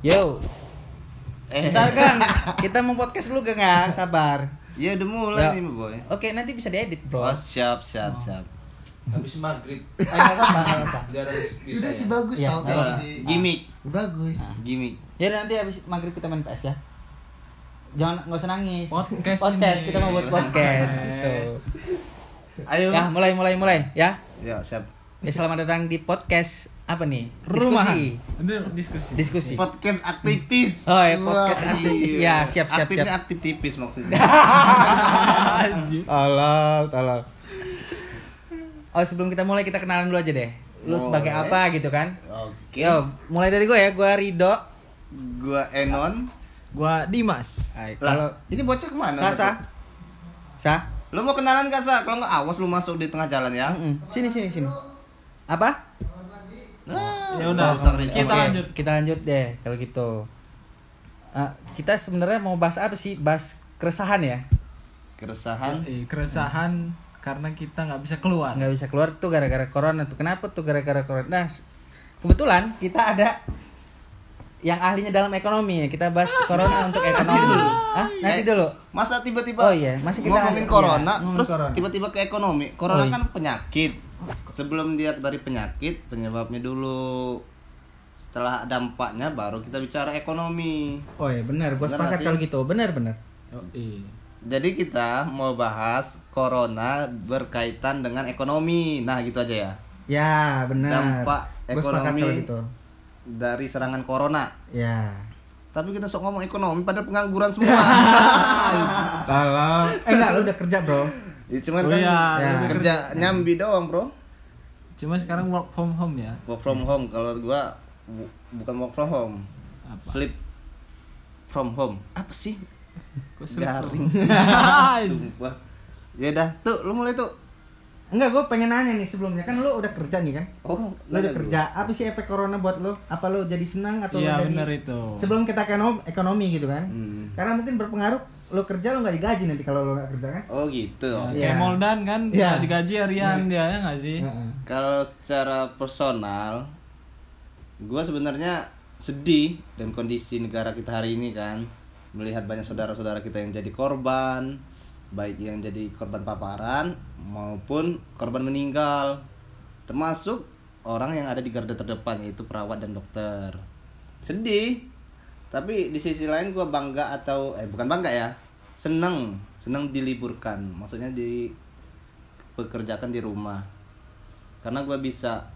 Yo, Eh, bentar Kang. Kita mau podcast dulu Kang ya, sabar. ya udah mulai Ya. nih boy. Oke, nanti bisa diedit, Bro. Oh siap siap siap. Habis maghrib. Eh, apa-apa, nggak apa-apa. Biar bisa Udah ya. sih bagus Iya, tau apa-apa. di- Gimmick. Bagus. Gimmick. Ya udah, nanti habis maghrib kita main PS ya. Jangan nggak usah nangis. Podcast podcast ini. kita mau buat podcast gitu. Ayo. Ya, mulai mulai mulai ya. Ya siap. Ya selamat datang di podcast apa nih? Rumahan. Diskusi. Diskusi. Diskusi. Podcast aktivis. Oh ya, podcast Wah, aktivis. iya. Ya, siap siap siap. aktif tipis maksudnya. Tolol, tolol. Oh, sebelum kita mulai kita kenalan dulu aja deh. Lu Boleh. sebagai apa gitu kan? Oke. Yo, mulai dari gue ya. Gue Rido. Gua Enon. Gua Dimas. Ay, Kalau ini bocah ke mana? Sasa. Sa. Lu mau kenalan gak Sa? Kalau nggak awas lu masuk di tengah jalan ya. Mm-mm. Sini sini sini. Apa? Ah, Ya udah, kita Oke, lanjut. Kita lanjut deh kalau gitu. Ah, kita sebenarnya mau bahas apa sih? Bahas keresahan ya. Keresahan. Eh, keresahan karena kita nggak bisa keluar. Nggak bisa keluar tuh gara-gara corona tuh. Kenapa tuh gara-gara corona? Nah, kebetulan kita ada yang ahlinya dalam ekonomi ya. Kita bahas corona untuk ekonomi dulu. Ah, nanti Eh, dulu. Masa tiba-tiba Oh iya, masih kita ngomongin iya, corona, ngomongin terus tiba-tiba ke ekonomi. Corona Oh, iya. kan penyakit. Sebelum dia dari penyakit, penyebabnya dulu. Setelah dampaknya baru kita bicara ekonomi. Oh iya, benar. Gue sepakat kalau gitu. Benar, benar. Oh, iya. Jadi kita mau bahas corona berkaitan dengan ekonomi. Nah, gitu aja ya. Ya, benar. Dampak ekonomi. gitu. Dari serangan corona. Ya. Tapi kita sok ngomong ekonomi padahal pengangguran semua. Kalau eh enggak lu udah kerja, Bro. Ya cuman Oh kan iya, ya. kerja nyambi doang, Bro. Cuma sekarang work from home ya. Work from home kalau gua bu- bukan work from home. Apa? Sleep from home. Apa sih? Kok Garing sih. Sumpah. Ya udah, tuh lu mulai tuh. Enggak, gue pengen nanya nih sebelumnya kan lu udah kerja nih kan? Oh, Lu udah kerja. Apa sih efek corona buat lu? Apa lu jadi senang atau Iya lu jadi benar itu. Sebelum kita ekonomi, ekonomi gitu kan? Hmm. Karena mungkin berpengaruh lu kerja lu nggak digaji nanti kalau lu nggak kerja kan? Oh gitu. Ya, Iya. Kayak Moldan kan Iya. nggak digaji harian dia ya nggak sih? Heeh. Kalau secara personal, gua sebenarnya sedih dan kondisi negara kita hari ini kan melihat banyak saudara-saudara kita yang jadi korban, baik yang jadi korban paparan maupun korban meninggal, termasuk orang yang ada di garda terdepan yaitu perawat dan dokter. Sedih, tapi di sisi lain gua bangga atau eh bukan bangga ya, seneng, seneng diliburkan, maksudnya di pekerjakan di rumah karena gue bisa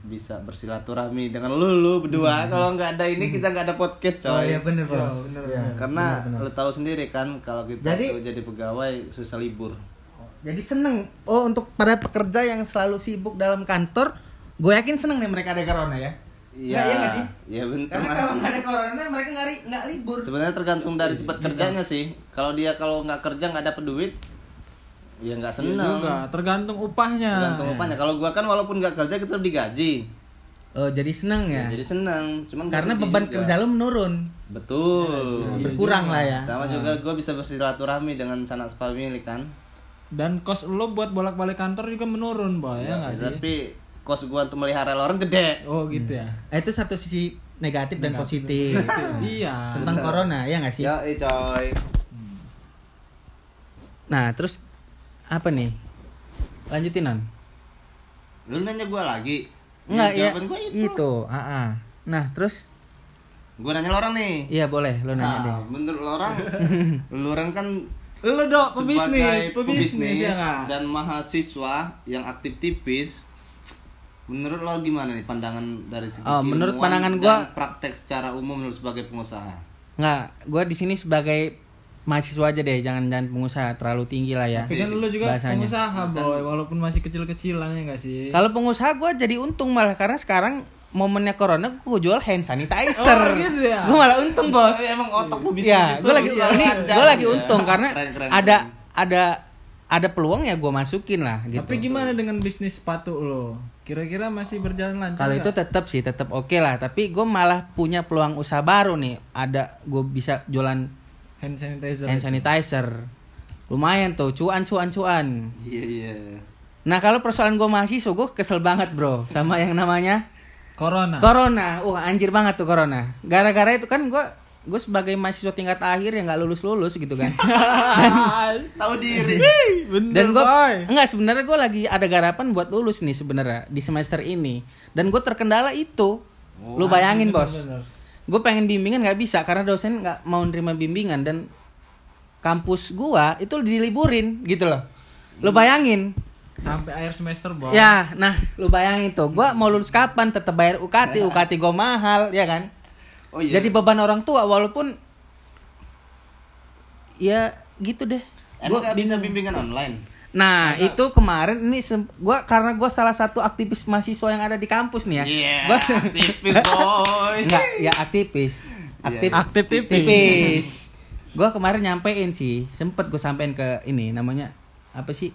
bisa bersilaturahmi dengan lu lu berdua kalau nggak ada ini kita nggak ada podcast coy Oh iya bener Iya, bos. bener, Iya, karena bener, bener. lu tahu sendiri kan kalau kita Jadi- tuh jadi pegawai susah libur Jadi seneng. Oh untuk para pekerja yang selalu sibuk dalam kantor, gue yakin seneng nih mereka ada corona ya. Nggak, iya nggak sih? iya bener Karena kalau nggak ada corona mereka nggak ri- nggak libur. sebenarnya tergantung dari tempat kerjanya sih kalau dia kalau nggak kerja nggak dapet duit ya nggak Iya seneng juga, tergantung upahnya. tergantung upahnya kalau gua kan walaupun nggak kerja kita digaji Oh jadi seneng ya. ya, jadi seneng cuman Karena beban juga. kerja lu menurun, betul Iya berkurang juga. lah ya. sama juga gue bisa bersilaturahmi dengan sanak family kan Dan kos lo buat bolak-balik kantor juga menurun, boy, ya nggak sih? tapi kos gua untuk melihara lorong gede Oh gitu ya. Eh, itu satu sisi negatif, dan Negatif. positif iya. tentang corona ya nggak sih? ya coy Nah terus apa nih? Lanjutin non? lu nanya gua lagi Enggak ya? jawaban gua itu, Itu. ah, ah. Nah terus? gua nanya lo orang nih Iya boleh, lo nanya nah, deh. menurut lo orang lu orang kan Lo dok, sebagai pebisnis, pebisnis ya dan mahasiswa yang aktif tipis menurut lo gimana nih pandangan dari segi Oh, menurut pandangan dan gua- praktek secara umum menurut sebagai pengusaha Nggak, gue di sini sebagai mahasiswa aja deh, jangan jangan pengusaha terlalu tinggi lah ya. Tapi kan lo juga bahasanya. pengusaha, boy, walaupun masih kecil-kecilan ya nggak sih? Kalau pengusaha gue jadi untung malah karena sekarang momennya corona gue jual hand sanitizer. Oh, gitu ya? Gue malah untung bos. Tapi emang otak lu bisa Ya, gitu, gue lagi bisa ini ada gue lagi gitu ya. untung karena Keren, keren, ada keren. ada ada peluang ya gue masukin lah gitu. Tapi gimana dengan bisnis sepatu lo? Kira-kira masih berjalan lancar? Kalau itu tetap sih tetap oke lah. Tapi gue malah punya peluang usaha baru nih. Ada gue bisa jualan hand sanitizer. hand sanitizer. Lumayan tuh, cuan cuan cuan. iya iya Nah kalau persoalan gue mahasiswa gue kesel banget bro sama yang namanya Corona. Corona, wah anjir banget tuh corona. Gara-gara itu kan gue gue sebagai mahasiswa tingkat akhir yang nggak lulus lulus gitu kan. Tahu diri. Bener, Dan gue enggak sebenarnya gue lagi ada garapan buat lulus nih sebenarnya di semester ini. Dan gue terkendala itu. Lu bayangin bos. bener. Gue pengen bimbingan nggak bisa karena dosen nggak mau nerima bimbingan dan kampus gua itu diliburin gitu loh. Lu bayangin. Sampai akhir semester, boy. Ya, nah lu bayangin tuh, gua mau lulus kapan tetap bayar UKT, UKT gua mahal, ya kan? Oh iya. Jadi beban orang tua walaupun ya gitu deh. Gua nggak bisa bimbingan online? Nah, itu kemarin ini gua karena gua salah satu aktivis mahasiswa yang ada di kampus nih ya. Iya. Gua tipis boy. enggak, ya aktivis. Aktif, Aktif tipis. tipis. Gua kemarin nyampein sih, sempet gue sampein ke ini namanya apa sih?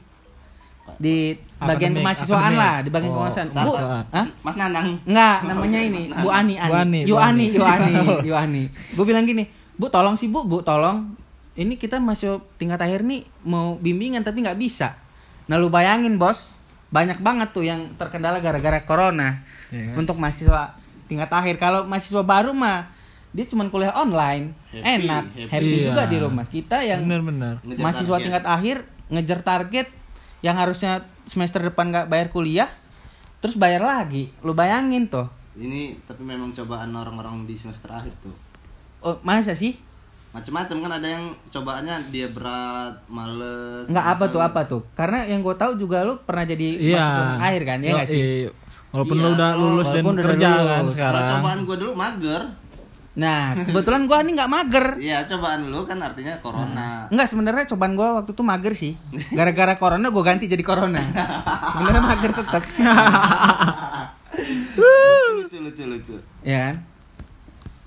Di bagian Akademik, kemahasiswaan akademik. lah, di bagian Oh, kemahasiswaan. Bu. Hah? Mas Nanang. Enggak, namanya ini Bu Ani, Ani. Bu Ani, Yu Bu Ani, Ani. Yu Ani, Yu Ani. Gue bilang gini, Bu tolong sih Bu, Bu tolong. Ini kita masih tingkat akhir nih mau bimbingan tapi nggak bisa. Nah lu bayangin bos, banyak banget tuh yang terkendala gara-gara corona. Iya kan? Untuk mahasiswa tingkat akhir. Kalau mahasiswa baru mah dia cuma kuliah online, Happy, enak, happy. happy, Iya. juga di rumah. Kita yang Bener-bener. Ngejar mahasiswa target. tingkat akhir ngejar target yang harusnya semester depan nggak bayar kuliah, terus bayar lagi. Lu bayangin tuh. Ini tapi memang cobaan orang-orang di semester akhir tuh. Oh, masa sih? Macam-macam kan ada yang cobaannya dia berat, males. Nggak apa tuh apa tuh? Karena yang gue tahu juga lu pernah jadi Iya. mahasiswa akhir kan, ya nggak sih? Walaupun Iya, lu udah lulus dan kerja lulus. kan sekarang. cobaan gue dulu mager. Nah, kebetulan gue ini nggak mager. Iya, cobaan lu kan artinya corona. Enggak sebenarnya cobaan gue waktu itu mager sih. Gara-gara corona gue ganti jadi corona. Sebenarnya mager tetap. lucu, lucu, lucu. ya kan?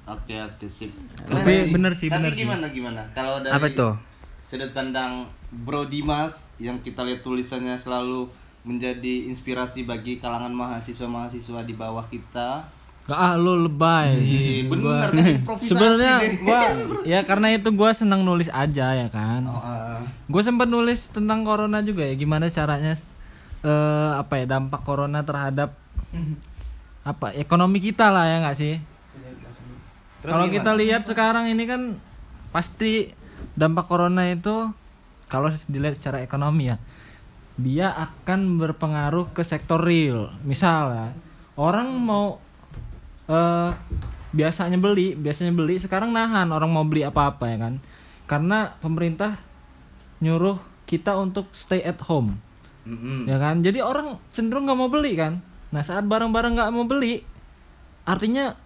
Oke, oke, sip. Tapi Keren bener sih, Tapi bener sih. gimana gimana? Kalau dari Apa tuh? sudut pandang Bro Dimas yang kita lihat tulisannya selalu menjadi inspirasi bagi kalangan mahasiswa-mahasiswa di bawah kita. Gak ah lu lebay. Ih, bener Gua- kan improvisasi Sebenarnya gua ya karena itu gua senang nulis aja ya kan. Oh, ah. Gue sempat nulis tentang corona juga ya gimana caranya eh apa ya dampak corona terhadap apa ekonomi kita lah ya nggak sih? Kalau kita lihat sekarang ini kan pasti dampak corona itu kalau dilihat secara ekonomi ya dia akan berpengaruh ke sektor real. Misal ya, orang mau eh biasanya beli, biasanya beli. Sekarang nahan orang mau beli apa-apa ya kan. Karena pemerintah nyuruh kita untuk stay at home. Mm-mm. ya kan? Jadi orang cenderung nggak mau beli kan? Nah saat barang-barang nggak mau beli artinya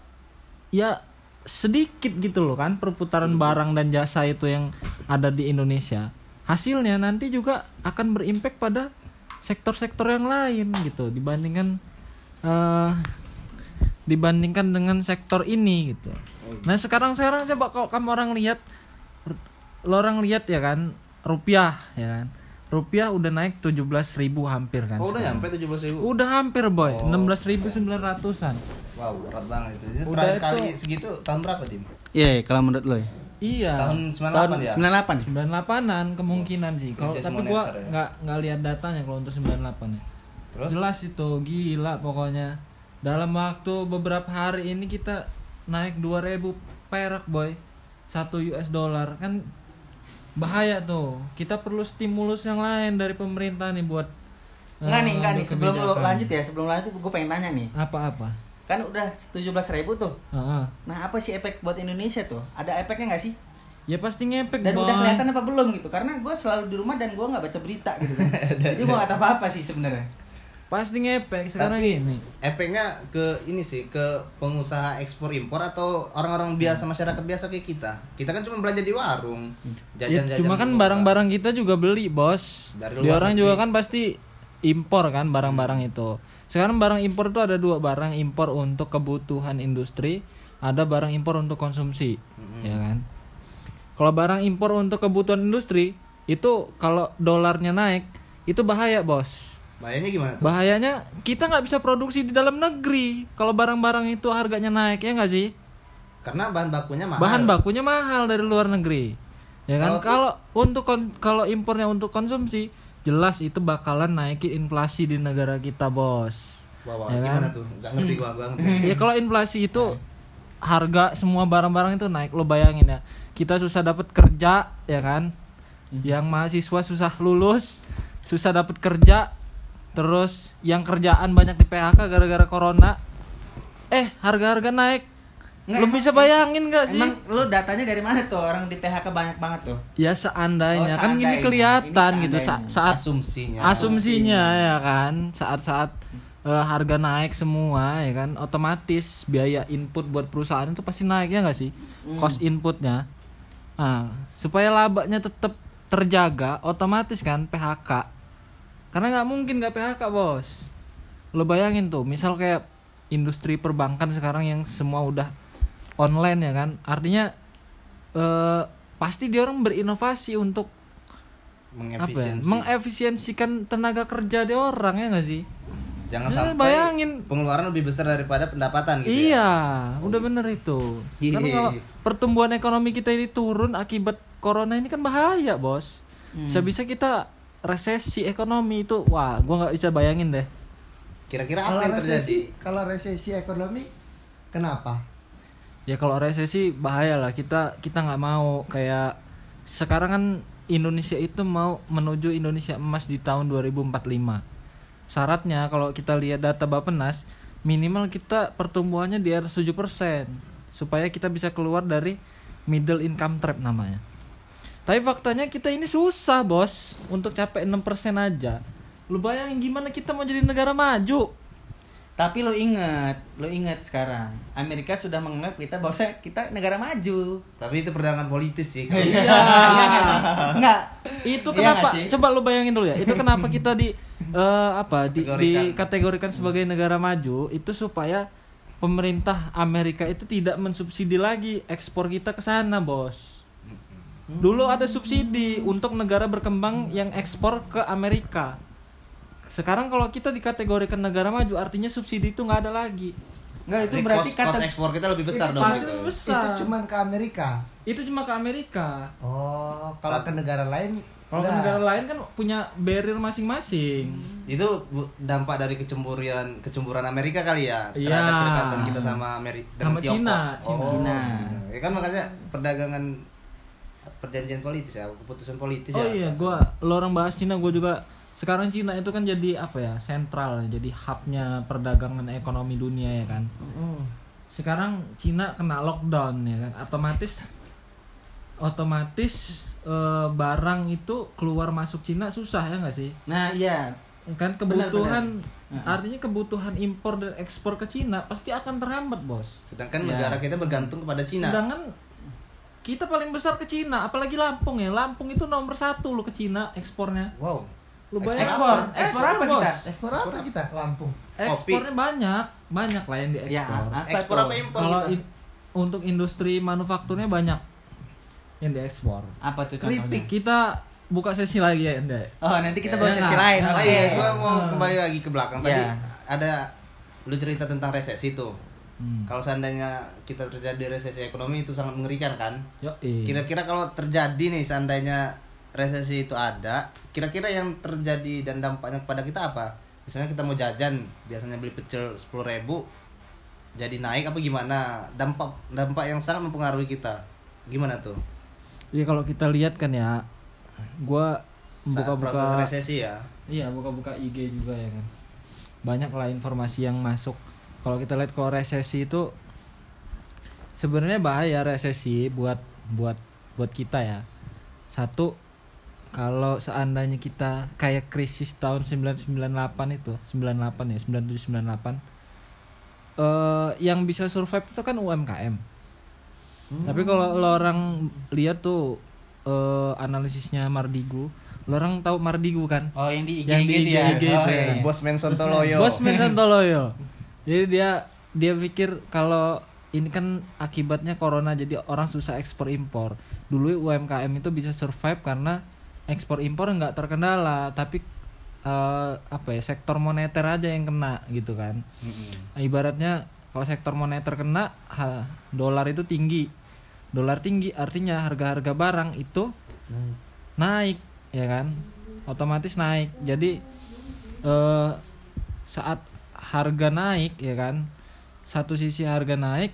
ya sedikit gitu loh kan? Perputaran barang dan jasa itu yang ada di Indonesia. Hasilnya nanti juga akan berimpact pada sektor-sektor yang lain gitu dibandingkan eh dibandingkan dengan sektor ini gitu nah sekarang sekarang coba kalau kamu orang lihat lo orang lihat ya kan rupiah ya kan rupiah udah naik 17.000 ribu hampir kan Oh, udah nyampe 17 ribu? Udah hampir boy, 16.900-an. Wow, berat banget itu. Itu Udah Terakhir itu- kali segitu tahun berapa, Dim? Iya, kalau menurut lo ya. Iya. Tahun Tahun 98 ya? 98. 98-an kemungkinan sih. Kalau Krisis tapi gua ya. nggak nggak lihat datanya kalau untuk 98 ya. Terus? Jelas itu gila pokoknya. Dalam waktu beberapa hari ini kita naik 2000 perak boy. 1 US dollar kan bahaya tuh. Kita perlu stimulus yang lain dari pemerintah nih buat Enggak eh, nih, enggak nih. Sebelum kebijakan. lanjut ya, sebelum lanjut gue pengen tanya nih. Apa-apa? Kan udah 17.000 ribu tuh. Heeh. Nah, apa sih efek buat Indonesia tuh? Ada efeknya nggak sih? Ya pasti ngepek Dan boy. udah kelihatan apa belum gitu? Karena gue selalu di rumah dan gue nggak baca berita gitu kan. Jadi gue nggak tahu apa-apa sih sebenarnya. Pasti ngepek sekarang Tapi- gini. Efeknya ke ini sih, ke pengusaha ekspor impor atau orang-orang biasa masyarakat biasa kayak kita. Kita kan cuma belanja di warung. Ya, Jajan-jajan. cuma kan barang-barang kita juga beli, Bos. Dari Di luar orang juga kan pasti impor kan barang-barang itu. Sekarang barang impor itu ada dua barang impor untuk kebutuhan industri, ada barang impor untuk konsumsi, ya kan? Kalau barang impor untuk kebutuhan industri itu kalau dolarnya naik itu bahaya, Bos. Bahayanya gimana tuh? Bahayanya kita nggak bisa produksi di dalam negeri kalau barang-barang itu harganya naik ya nggak sih? Karena bahan bakunya mahal. bahan bakunya mahal dari luar negeri ya kan Kalau untuk kalau impornya untuk konsumsi jelas itu bakalan naikin inflasi di negara kita bos Wah, wah, Ya kan? gimana tuh? Gak ngerti gua, gua ngerti. ya kalau inflasi itu harga semua barang-barang itu naik lo bayangin ya kita susah dapat kerja ya kan yang mahasiswa susah lulus susah dapat kerja terus yang kerjaan banyak di PHK gara-gara corona. Eh harga-harga naik. Nggak, emang- bisa bayangin gak sih? Emang lu datanya dari mana tuh? Orang di PHK banyak banget tuh? ya seandainya. Oh, kan ini seandainya. kelihatan Ini gitu sa- seandainya. saat Asumsinya. asumsinya ya kan? Saat-saat eh, harga naik semua ya kan? Otomatis biaya input buat perusahaan itu pasti naik ya nggak sih? Cost inputnya. Nah supaya labanya tetap terjaga otomatis kan PHK karena nggak mungkin nggak PHK bos lo bayangin tuh misal kayak industri perbankan sekarang yang semua udah online ya kan artinya eh, pasti dia orang berinovasi untuk apa ya, Mengefisiensi. mengefisiensikan tenaga kerja di orang ya nggak sih Jangan Jadi sampai bayangin. pengeluaran lebih besar daripada pendapatan gitu ya. iya udah bener itu kan kalau pertumbuhan ekonomi kita ini turun akibat corona ini kan bahaya bos bisa bisa kita resesi ekonomi itu. Wah gua nggak bisa bayangin deh. Kira-kira apa yang terjadi? resesi, kalau resesi ekonomi kenapa? ya kalau resesi bahaya lah. Kita kita nggak mau. Kayak sekarang kan Indonesia itu mau menuju Indonesia emas di tahun 2045 syaratnya kalau kita lihat data Bappenas minimal kita pertumbuhannya di atas 7% supaya kita bisa keluar dari middle income trap namanya tapi faktanya kita ini susah bos untuk capai 6% aja lu bayangin gimana kita mau jadi negara maju Tapi lo inget, lo inget sekarang Amerika sudah menganggap kita bahwa kita negara maju. Tapi itu perdagangan politis sih. Iya. Enggak. itu Iya kenapa sih? coba lu bayangin dulu ya itu kenapa kita di eh, apa di Kategorikan. dikategorikan sebagai negara maju itu supaya pemerintah Amerika itu tidak mensubsidi lagi ekspor kita ke sana bos dulu ada subsidi untuk negara berkembang yang ekspor ke Amerika sekarang kalau kita dikategorikan negara maju artinya subsidi itu nggak ada lagi Enggak itu Berarti berarti cost, cost kata ekspor kita lebih besar Itu dong. pasti gitu. lebih besar Itu cuman ke Amerika. itu cuma ke Amerika Oh, kalau ke negara lain kalau ke negara lain kan punya barrier masing-masing Itu dampak dari kecemburuan kecemburuan Amerika kali ya Iya. terhadap kedekatan kita sama Amerika Sama Cina, Cina. Oh. Cina. Ya kan makanya perdagangan perjanjian politis ya, keputusan politis Oh ya. iya, gua lo orang bahas Cina, gua juga sekarang Cina itu kan jadi apa ya sentral, jadi hubnya perdagangan ekonomi dunia ya kan. Sekarang Cina kena lockdown ya kan, otomatis otomatis eh, barang itu keluar masuk Cina susah ya nggak sih? Nah, iya. Ya kan Benar, kebutuhan benar. artinya kebutuhan impor dan ekspor ke Cina pasti akan terhambat bos. Sedangkan Ya. negara kita bergantung kepada Cina. Sedangkan kita paling besar ke Cina, apalagi Lampung ya. Lampung itu nomor satu lo ke Cina ekspornya. Wow. Lu bayangin Ekspor, ekspor apa bos. kita? Ekspor apa kita? Lampung. Ekspornya banyak, banyak lah yang Ya, diekspor. apa Ekspor tuh? apa impor Kalau kita? in- untuk industri manufakturnya banyak yang diekspor. Apa tuh contohnya? Keripik. Kita buka sesi lagi ya, Ende. Oh, nanti kita bahas Ya, sesi nah, lain. Oh Oke. iya, gua mau Hmm. kembali lagi ke belakang tadi. Ya. Ada lu cerita tentang resesi tuh. Hmm. Kalau seandainya kita terjadi resesi ekonomi itu sangat mengerikan kan? Kira-kira kalau terjadi nih seandainya resesi itu ada, kira-kira yang terjadi dan dampaknya kepada kita apa? Misalnya kita mau jajan, biasanya beli pecel 10.000 ribu, jadi naik apa gimana? Dampak dampak yang sangat mempengaruhi kita. Gimana tuh? Iya kalau kita lihat kan ya, proses buka-buka resesi ya. Iya, buka-buka IG juga ya kan. Banyak lah informasi yang masuk. Kalau kita lihat kalau resesi itu sebenarnya bahaya resesi buat buat buat kita ya. Satu kalau seandainya kita kayak krisis tahun 998 itu, 98 ya, 97 98 eh yang bisa survive itu kan UMKM. Tapi kalau lo orang lihat tuh eh analisisnya Mardigu, lo orang tahu Mardigu kan? Oh, yang di IG Yang di gitu ya. IG oh, itu iya. ya. Bos Men Sontoloyo. Bos Men Santoloyo. Jadi dia dia pikir kalau ini kan akibatnya corona jadi orang susah ekspor impor. Dulu UMKM itu bisa survive karena ekspor impor nggak terkendala, tapi eh, apa ya sektor moneter aja yang kena gitu kan. Nah, ibaratnya kalau sektor moneter kena, ha, dolar itu tinggi. Dolar tinggi artinya harga-harga barang itu naik, ya kan? Otomatis naik. Jadi eh, saat harga naik ya kan? Satu sisi harga naik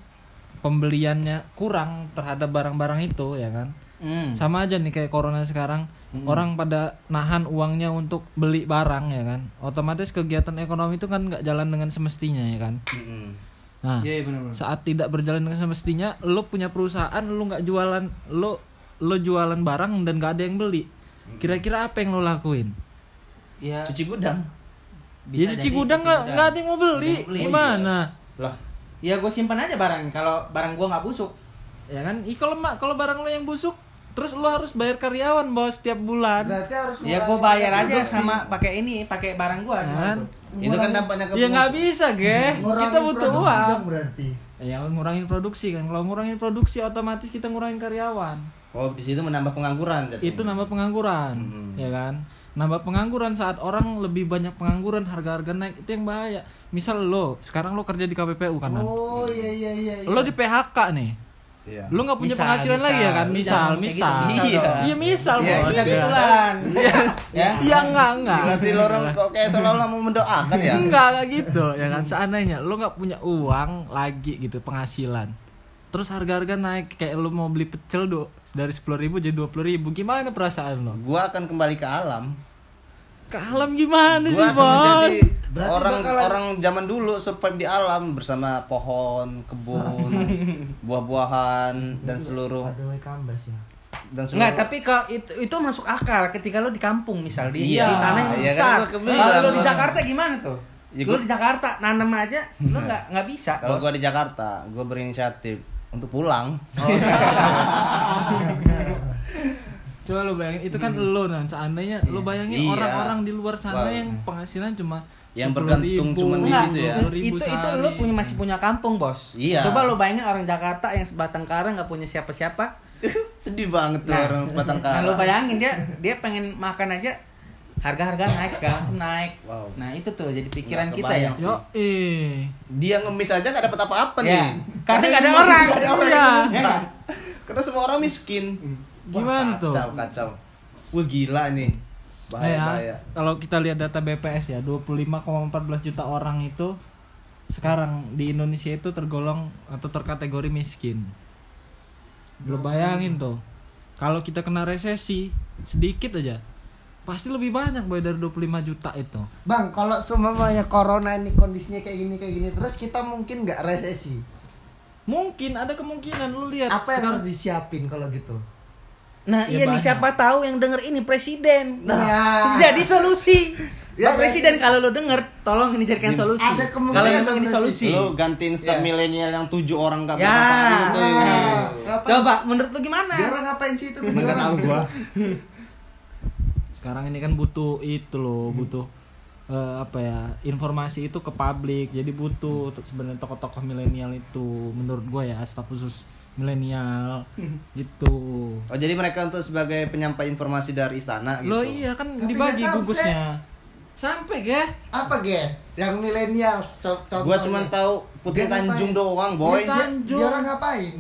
pembeliannya kurang terhadap barang-barang itu ya kan? Hmm. sama aja nih kayak corona sekarang orang pada nahan uangnya untuk beli barang ya kan? Otomatis kegiatan ekonomi itu kan nggak jalan dengan semestinya ya kan? Mm-mm. nah Iya, iya, benar-benar. saat tidak berjalan dengan semestinya lo punya perusahaan lo nggak jualan lo lo jualan barang dan nggak ada yang beli. Kira-kira apa yang lo lakuin? Ya, cuci gudang bisa cuci jadi gudang cuci nggak? gudang. nggak ada yang mau beli. Gimana? Lah Ya gue simpan aja barang. Kalau barang gue nggak busuk. ya kan? Ih, kalau mak kalau barang lo yang busuk terus lo harus bayar karyawan bos setiap bulan. Berarti harus Ya gue bayar aja produksi. sama pakai ini, pakai barang gue. Ya kan? itu kan dampaknya ke ya nggak bisa ge Ngurangin kita butuh uang dong berarti. ya ngurangin produksi kan. Kalau ngurangin produksi otomatis kita ngurangin karyawan. Oh di situ menambah pengangguran jadi itu nambah pengangguran. Hmm. ya kan nambah pengangguran saat orang lebih banyak pengangguran harga-harga naik itu yang bahaya misal lo sekarang lo kerja di KPPU kan? Oh iya iya iya. iya. lo di PHK nih iya lo nggak punya Misal, penghasilan lagi ya kan misal. misal Jangan misal gitu, misal iya iya misal Iya, bos Bisa Ya. kebetulan. ya. iya enggak enggak Gila sih lo orang kok kayak seolah-olah mau mendoakan ya Enggak, enggak gitu ya kan seandainya lo nggak punya uang lagi gitu penghasilan terus harga-harga naik kayak lo mau beli pecel do dari sepuluh ribu jadi dua puluh ribu gimana perasaan lo gua akan kembali ke alam ke alam gimana gua sih bos Berarti orang bakalan- orang zaman dulu survive di alam bersama pohon kebun buah-buahan dan seluruh ya. dan seluruh Enggak, tapi kalau itu itu masuk akal ketika lo di kampung misal di, Iya, di tanah yang iya kan besar. kebilang. Kalau lo di Jakarta gimana tuh? Ya, lo gua- di Jakarta nanam aja lo nggak nggak bisa. kalau gua di Jakarta gua berinisiatif untuk pulang coba lo bayangin itu kan lo dan seandainya lo bayangin Iya. orang-orang di luar sana Wah. yang penghasilan cuma Yang 10.000, bergantung cuman di Enggak, situ ya. 20.000 itu itu sehari. lo punya masih punya kampung bos. Iya. Coba lo bayangin orang Jakarta yang sebatang kara nggak punya siapa-siapa. sedih banget tuh orang sebatang Nah kara lo bayangin dia dia pengen makan aja harga-harga naik segala macam naik. Wow. Nah itu tuh jadi pikiran kita ya. yo eh dia ngemis aja nggak dapat apa-apa Ya. nih Karena nggak ada orang. ada orang Iya. Ya kan? karena semua orang miskin Wah, Gimana tuh? kacau kacau wah gila nih bahaya Ya, bahaya kalau kita lihat data BPS ya 25,14 juta orang itu sekarang di Indonesia itu tergolong atau terkategori miskin. Lo bayangin tuh. Kalau kita kena resesi sedikit aja pasti lebih banyak boy dari 25 juta itu. Bang, kalau semuanya corona ini kondisinya kayak gini kayak gini terus kita mungkin nggak resesi. Mungkin ada kemungkinan lu lihat Apa yang sekarang harus disiapin kalau gitu? Nah Ya, iya nih siapa tahu yang denger ini presiden. Nah, Ya. jadi solusi. Ya, Pak presiden kalau lo denger, tolong ini jadikan solusi. Kalau memang ini solusi. lu gantiin star Ya. milenial yang tujuh orang gak Ya. bermanfaat itu ya. Coba menurut lo gimana? Dia orang ngapain sih itu? nggak tahu gua sekarang ini kan butuh itu loh, butuh eh, apa ya informasi itu ke publik jadi butuh sebenarnya tokoh-tokoh milenial itu menurut gue ya staf khusus milenial gitu oh jadi mereka untuk sebagai penyampai informasi dari istana gitu lo iya kan Tapi dibagi sampai. gugusnya sampai ya Apa ge? Yang milenial co- contohnya. gua cuma tahu Putri Dia ngapain? Tanjung doang boy Dia Dia, Tanjung. dia orang ngapain?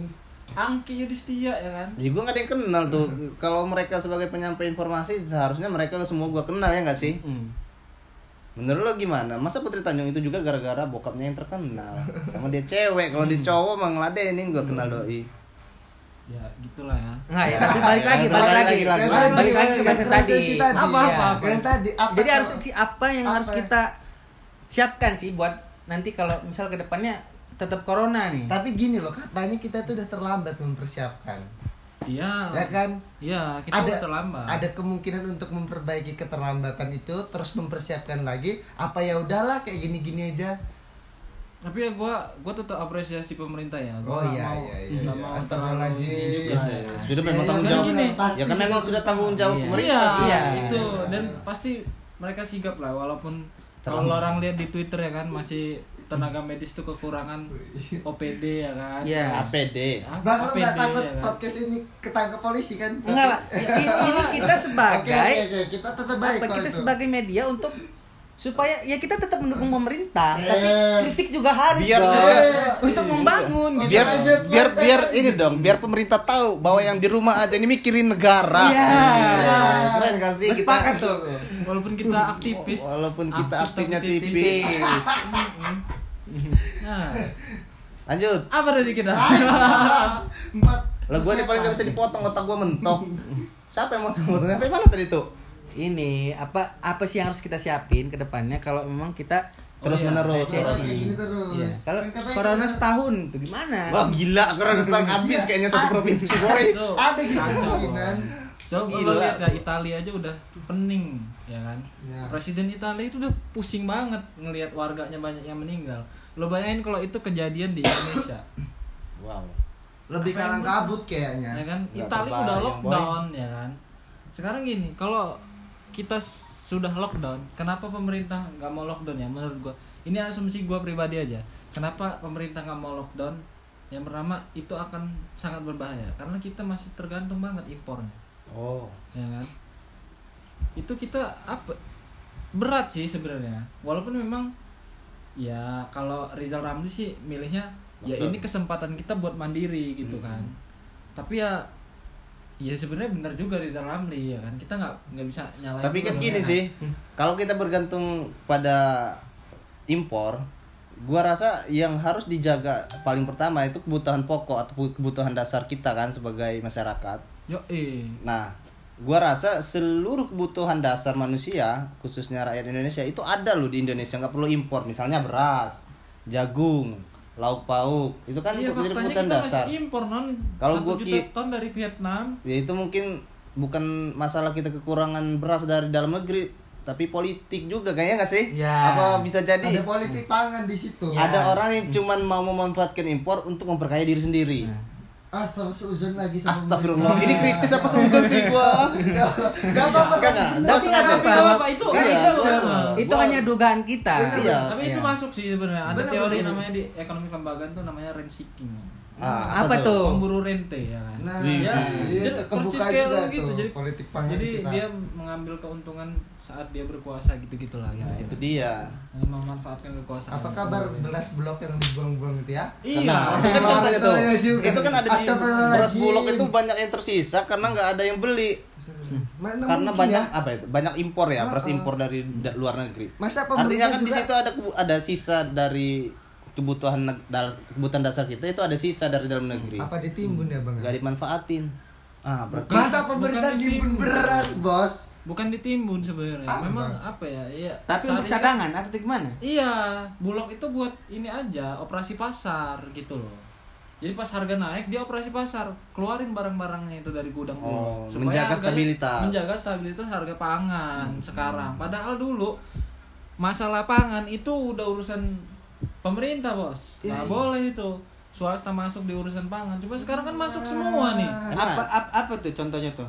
Angki Yudhistia ya kan Ya gue gak ada yang kenal tuh Kalau mereka sebagai penyampai informasi Seharusnya mereka semua gue kenal ya gak sih? Hmm. Menurut lo gimana? Masa Putri Tanjung itu juga gara-gara bokapnya yang terkenal Sama dia cewek Kalau dia cowok mah ngeladenin gue kenal doi ya gitulah ya Nggak ya, tapi balik lagi, Ya, balik balik lagi. lagi, lagi. Balik, balik lagi ke bahasan tadi. Tadi. Apa, Iya. apa, apa. Yang tadi apa Jadi kalau- harus si- apa yang Apa harus ya? kita siapkan sih buat nanti kalau misal ke depannya tetap corona nih. Tapi gini loh, katanya kita tuh udah terlambat mempersiapkan. Iya Ya kan? iya kita ada terlambat ada kemungkinan untuk memperbaiki keterlambatan itu terus mempersiapkan lagi apa ya udahlah kayak gini-gini aja tapi ya gue gue tetap apresiasi pemerintah ya gua Oh, iya, mau iya, iya, iya. mau Astagfirullahaladzim. terlalu ini juga Iya, sih. iya. Sudah memang Ya, tanggung jawab gini, pasti Ya kan memang sudah tanggung jawab Iya. pemerintah Iya. Iya. itu dan pasti mereka sigap lah walaupun kalau orang lihat di Twitter ya kan masih tenaga medis tuh kekurangan OPD ya kan. Iya. APD A- Bang lo nggak APD, takut ya kan? podcast ini ketangkep polisi kan? Enggak lah. Ini, ini kita sebagai oke, oke. kita tetap baik apa kita itu. sebagai media untuk supaya ya kita tetap mendukung pemerintah Eh. tapi kritik juga harus Biar dong. juga- untuk membangun gitu biar biar biar ini dong biar pemerintah tahu bahwa yang di rumah aja ini mikirin negara Iya. Iya. keren gak sih kita Sepakat tuh Walaupun kita aktivis. walaupun kita aktif aktifnya tipis Nah, lanjut apa tadi kita? Empat. lah gue nih paling gak bisa dipotong otak gue mentok siapa yang mau potong sampai mana tadi tuh ini apa apa sih yang harus kita siapin ke depannya kalau memang kita terus iya, menerus resesi. Kayak gini terus. Iya. kalau Kan corona setahun tuh gimana wah gila corona setahun habis kayaknya satu provinsi boy Tuh, Ada gitu kacau. kemungkinan. Coba Gila. lihat ya Italia aja udah pening ya kan. Ya. Presiden Italia itu udah pusing banget ngelihat warganya banyak yang meninggal. Lo bayangin kalau itu kejadian di Indonesia, wow Lebih kalang kabut kayaknya. ya kan? Italia udah lockdown ya kan. Sekarang gini, kalau kita sudah lockdown, kenapa pemerintah nggak mau lockdown ya? Menurut gua, ini asumsi gua pribadi aja. Kenapa pemerintah nggak mau lockdown? Yang pertama itu akan sangat berbahaya karena kita masih tergantung banget impornya. oh ya kan itu kita apa berat sih sebenarnya walaupun memang ya kalau Rizal Ramli sih milihnya ya Lockdown. ini kesempatan kita buat mandiri gitu kan. Tapi ya ya sebenarnya benar juga Rizal Ramli ya kan. Kita nggak nggak bisa nyalain tapi kan gini sih kalau kita bergantung pada impor gua rasa yang harus dijaga paling pertama itu kebutuhan pokok atau kebutuhan dasar kita kan sebagai masyarakat. Yo eh. Nah, gua rasa seluruh kebutuhan dasar manusia, khususnya rakyat Indonesia itu ada loh di Indonesia, nggak perlu impor. Misalnya beras, jagung, lauk pauk, itu kan iya kebutuhan kita dasar. masih impor non Kalau gua juta ki- ton dari Vietnam Ya itu mungkin bukan masalah kita kekurangan beras dari dalam negeri, tapi politik juga kayaknya nggak sih? Ya. Apa bisa jadi Ada politik pangan di situ. ada orang yang cuman mau memanfaatkan impor untuk memperkaya diri sendiri? Astaga, seuzon lagi sama Astagfirullah, ini kritis apa seujun sih gua? Gak apa-apa. Enggak, enggak. Tapi nggak Tapi apa-apa. apa-apa, itu Kan itu itu hanya dugaan kita Iya. tapi itu masuk sih sebenarnya ada teori namanya di ekonomi kelembagaan tuh namanya rent seeking Ah, apa tuh? pemburu rente ya kan Nah, Iya. iya, jadi percis kayak lo gitu jadi politik pangan jadi kita. dia mengambil keuntungan saat dia berkuasa gitu gitulah ya Nah, itu dia. memanfaatkan kekuasaan Apa kabar beras blok yang dibuang-buang itu ya? iya Itu kan contohnya tuh. Iya juga. Itu kan ada di beras bulog itu banyak yang tersisa karena nggak ada yang beli. Mana karena banyak ya? apa itu? Banyak impor ya, beras impor dari da- luar negeri. Masa Artinya kan di situ ada ada sisa dari kebutuhan neg- dal- kebutuhan dasar kita itu ada sisa dari dalam negeri. apa ditimbun ya bang? Nggak dimanfaatin. Ah, berarti Masa pemerintah timbun beras bos? bukan ditimbun sebenarnya Apa? memang apa ya iya tapi saat untuk ini kan- cadangan atau gimana Iya, bulog itu buat ini aja, operasi pasar gitu loh. Jadi pas harga naik dia operasi pasar, keluarin barang-barangnya itu dari gudang Oh, dulu. menjaga stabilitas. Menjaga stabilitas harga pangan sekarang. Padahal dulu masalah pangan itu udah urusan pemerintah, Bos. Iya, Nggak iya. boleh itu swasta masuk di urusan pangan. Cuma sekarang kan masuk semua nih. Apa, apa apa tuh contohnya tuh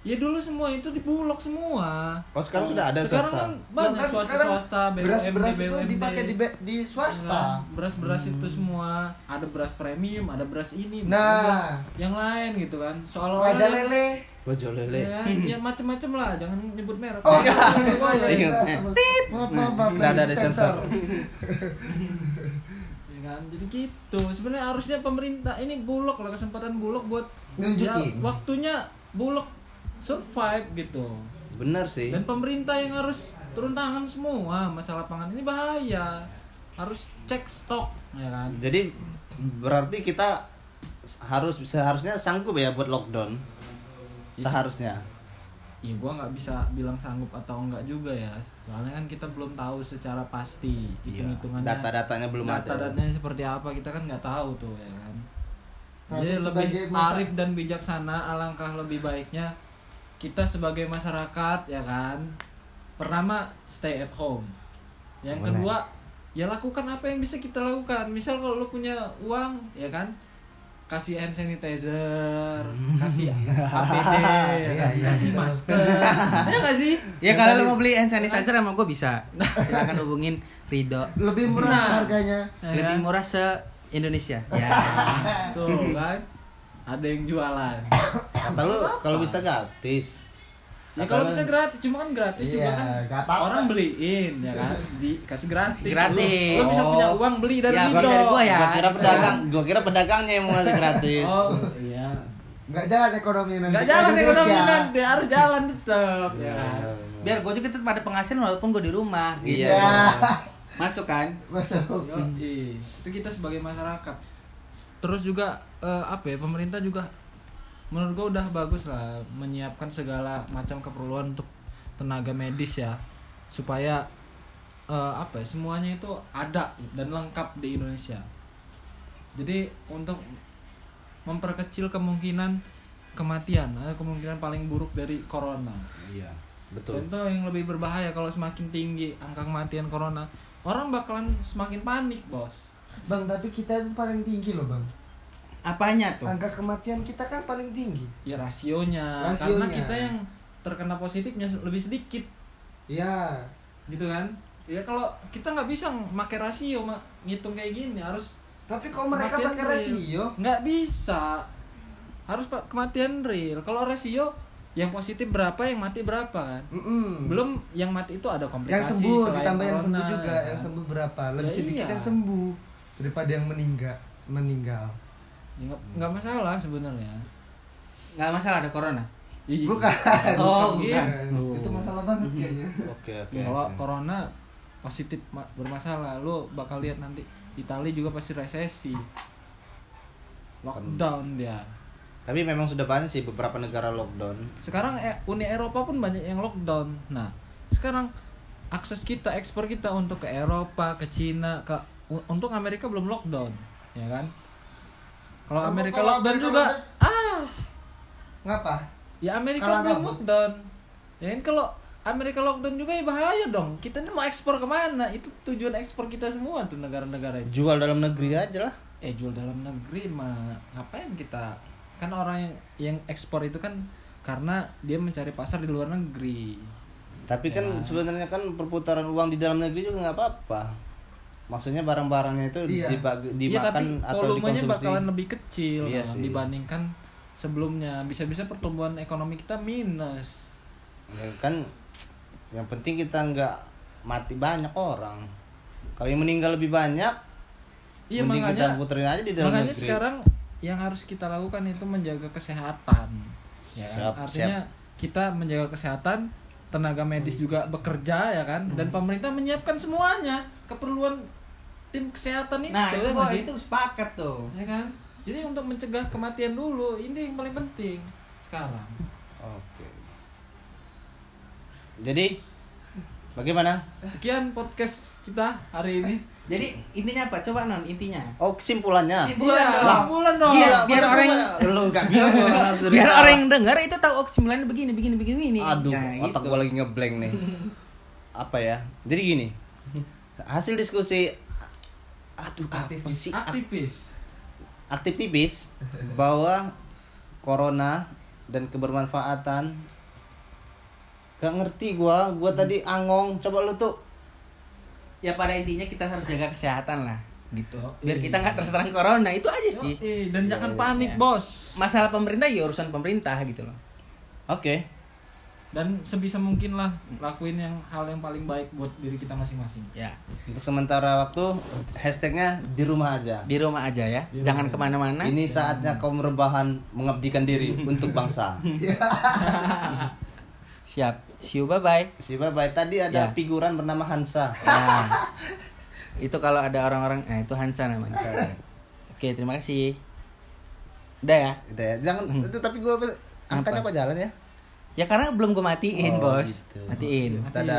Ya dulu semua itu di bulog semua. Oh, sekarang sudah ada sekarang swasta. kan banyak kan swasta sekarang swasta beras-beras itu BUMD. dipakai di, di Nah, swasta. beras-beras itu semua ada beras premium, ada beras ini, Nah. beras yang lain gitu kan. Seolah-olah Raja lele. Bojo lele. Ya, ya macam-macam lah, jangan nyebut merek. Oh, oh, Ingat. Maaf, maaf, maaf. Nggak ada. Ya kan? Jadi gitu. Sebenarnya harusnya pemerintah ini bulog lah kesempatan bulog buat Nunjukin. ya, waktunya bulog survive gitu. Bener sih. Dan pemerintah yang harus turun tangan semua masalah pangan ini bahaya. Harus cek stok ya kan. Jadi berarti kita harus seharusnya sanggup ya buat lockdown. Seharusnya. Ya gua nggak bisa bilang sanggup atau enggak juga ya. Soalnya kan kita belum tahu secara pasti Iya, hitung-hitungannya. data-datanya belum ada. Data-datanya seperti apa kita kan nggak tahu tuh ya kan. Tapi Jadi lebih masa- arif dan bijaksana alangkah lebih baiknya kita sebagai masyarakat ya kan. Pertama stay at home. Yang Boleh. kedua ya lakukan apa yang bisa kita lakukan. Misal kalau lu punya uang ya kan kasih hand sanitizer, kasih APD, ya Iya, kan? iya, kasih betul. masker. ya nggak sih? ya kalau lo mau beli hand sanitizer sama gue bisa silakan hubungin Rido Lebih murah Nah. harganya. Ya lebih kan? murah se Indonesia ya Tuh kan. Ada yang jualan. Kata lu kalau bisa gratis. Ya kalau bisa gratis, cuma kan gratis Iya, juga kan nggak apa-apa. orang beliin ya kan, dikasih gratis. Kasih gratis. Lu, lu bisa punya uang beli dari Ya, dari gua ya. Gua kira pedagang, gua kira pedagangnya yang mau ngasih gratis. Oh, iya. Nggak jalan ekonomi nanti. Enggak ke jalan ekonomi nanti, harus jalan tetap ya. kan? Biar gue juga tetap ada penghasilan walaupun gue di rumah gitu. Iya. Masuk kan? Masuk. Itu kita sebagai masyarakat. Terus juga eh, apa ya? Pemerintah juga menurut gua udah bagus lah menyiapkan segala macam keperluan untuk tenaga medis ya supaya eh, apa ya semuanya itu ada dan lengkap di Indonesia. Jadi untuk memperkecil kemungkinan kematian atau kemungkinan paling buruk dari corona. Iya, Dan betul. itu yang lebih berbahaya kalau semakin tinggi angka kematian corona, orang bakalan semakin panik, Bos. Bang, tapi kita itu paling tinggi loh, Bang. Apanya tuh? Angka kematian kita kan paling tinggi. Ya rasionya, Rasionya. karena kita yang terkena positifnya lebih sedikit, Iya. gitu kan? Ya kalau kita nggak bisa pakai rasio, mak ngitung kayak gini harus Tapi kalau mereka pakai rasio, nggak bisa, harus pak kematian real. Kalau rasio yang positif berapa, yang mati berapa kan? mm-mm. Belum yang mati itu ada komplikasi. yang sembuh ditambah yang sembuh juga, ya yang sembuh berapa? Lebih Ya sedikit iya. yang sembuh daripada yang meninggal. Meninggal. Ya, nggak nggak masalah sebenarnya. Nggak masalah ada corona. Bukan. Oh, Bukan bukan. Itu masalah banget kayaknya. Oke, oke. Kalau oke. corona positif ma- bermasalah, lu bakal lihat nanti Italia juga pasti resesi. Lockdown dia. Tapi memang sudah banyak sih beberapa negara lockdown. Sekarang eh, Uni Eropa pun banyak yang lockdown. Nah, sekarang akses kita, ekspor kita untuk ke Eropa, ke Cina, ke u- untuk Amerika belum lockdown, ya kan? Kalau Amerika kalau lockdown juga, lockdown- ah, Ngapa? ya Amerika Kalah belum lockdown. Ya kan kalau Amerika lockdown juga ya bahaya dong. Kita ini mau ekspor ke mana? Itu tujuan ekspor kita semua tuh negara-negara. Jual dalam negeri aja lah. Eh jual dalam negeri mah ngapain kita? Kan orang yang, yang ekspor itu kan karena dia mencari pasar di luar negeri. Tapi kan Ya. sebenarnya kan perputaran uang di dalam negeri juga nggak apa-apa. Maksudnya barang-barangnya itu Iya. dibagi- Iya tapi dimakan atau volumenya dikonsumsi. bakalan lebih kecil Iya kan, sih. dibandingkan sebelumnya. Bisa-bisa pertumbuhan ekonomi kita minus. Ya kan yang penting kita nggak mati banyak orang. Kalau yang meninggal lebih banyak, Iya mending makanya kita puterin aja di dalam makanya negeri. sekarang yang harus kita lakukan itu menjaga kesehatan. Ya kan? Siap, Artinya kita menjaga kesehatan, tenaga medis juga bekerja ya kan, dan pemerintah menyiapkan semuanya keperluan tim kesehatan itu. Nah, itu gua nggak sih? itu sepakat tuh. ya kan. Jadi untuk mencegah kematian dulu ini yang paling penting sekarang. Oke. Jadi bagaimana? Sekian podcast kita hari ini. Jadi intinya apa? Coba non intinya. Oh kesimpulannya. Kesimpulan Iya, dong. kesimpulan dong. Biar, biar orang lu nggak bilang gua langsung biar orang yang dengar itu tahu oh kesimpulannya begini begini begini ini. Aduh, Nah, otak gitu. gua lagi ngeblank nih. Apa ya? Jadi gini. Hasil diskusi aduh Aktivis. sih? Aktivis. aktif tipis bahwa corona dan kebermanfaatan gak ngerti gua gua tadi angong coba lu tuh Ya pada intinya kita harus jaga kesehatan lah gitu. Biar Iya. kita nggak terserang corona itu aja sih. Yoi, dan jangan iya, panik, iya. Bos. Masalah pemerintah ya urusan pemerintah gitu loh. oke Dan sebisa mungkin lah lakuin yang hal yang paling baik buat diri kita masing-masing. Ya untuk sementara waktu hashtagnya di rumah aja di rumah aja ya. Di Jangan rumah. ke mana-mana. ini saatnya kaum rebahan mengabdikan diri untuk bangsa Siap. See you bye bye. si bye bye tadi ada Ya. figuran bernama Hansa Nah, itu kalau ada orang-orang, nah itu Hansa namanya. Oke, terima kasih. Udah ya? gitu ya jangan itu tapi gua angkanya Apa? kok jalan ya Ya karena belum gue matiin, Oh, bos. gitu. Matiin. dadah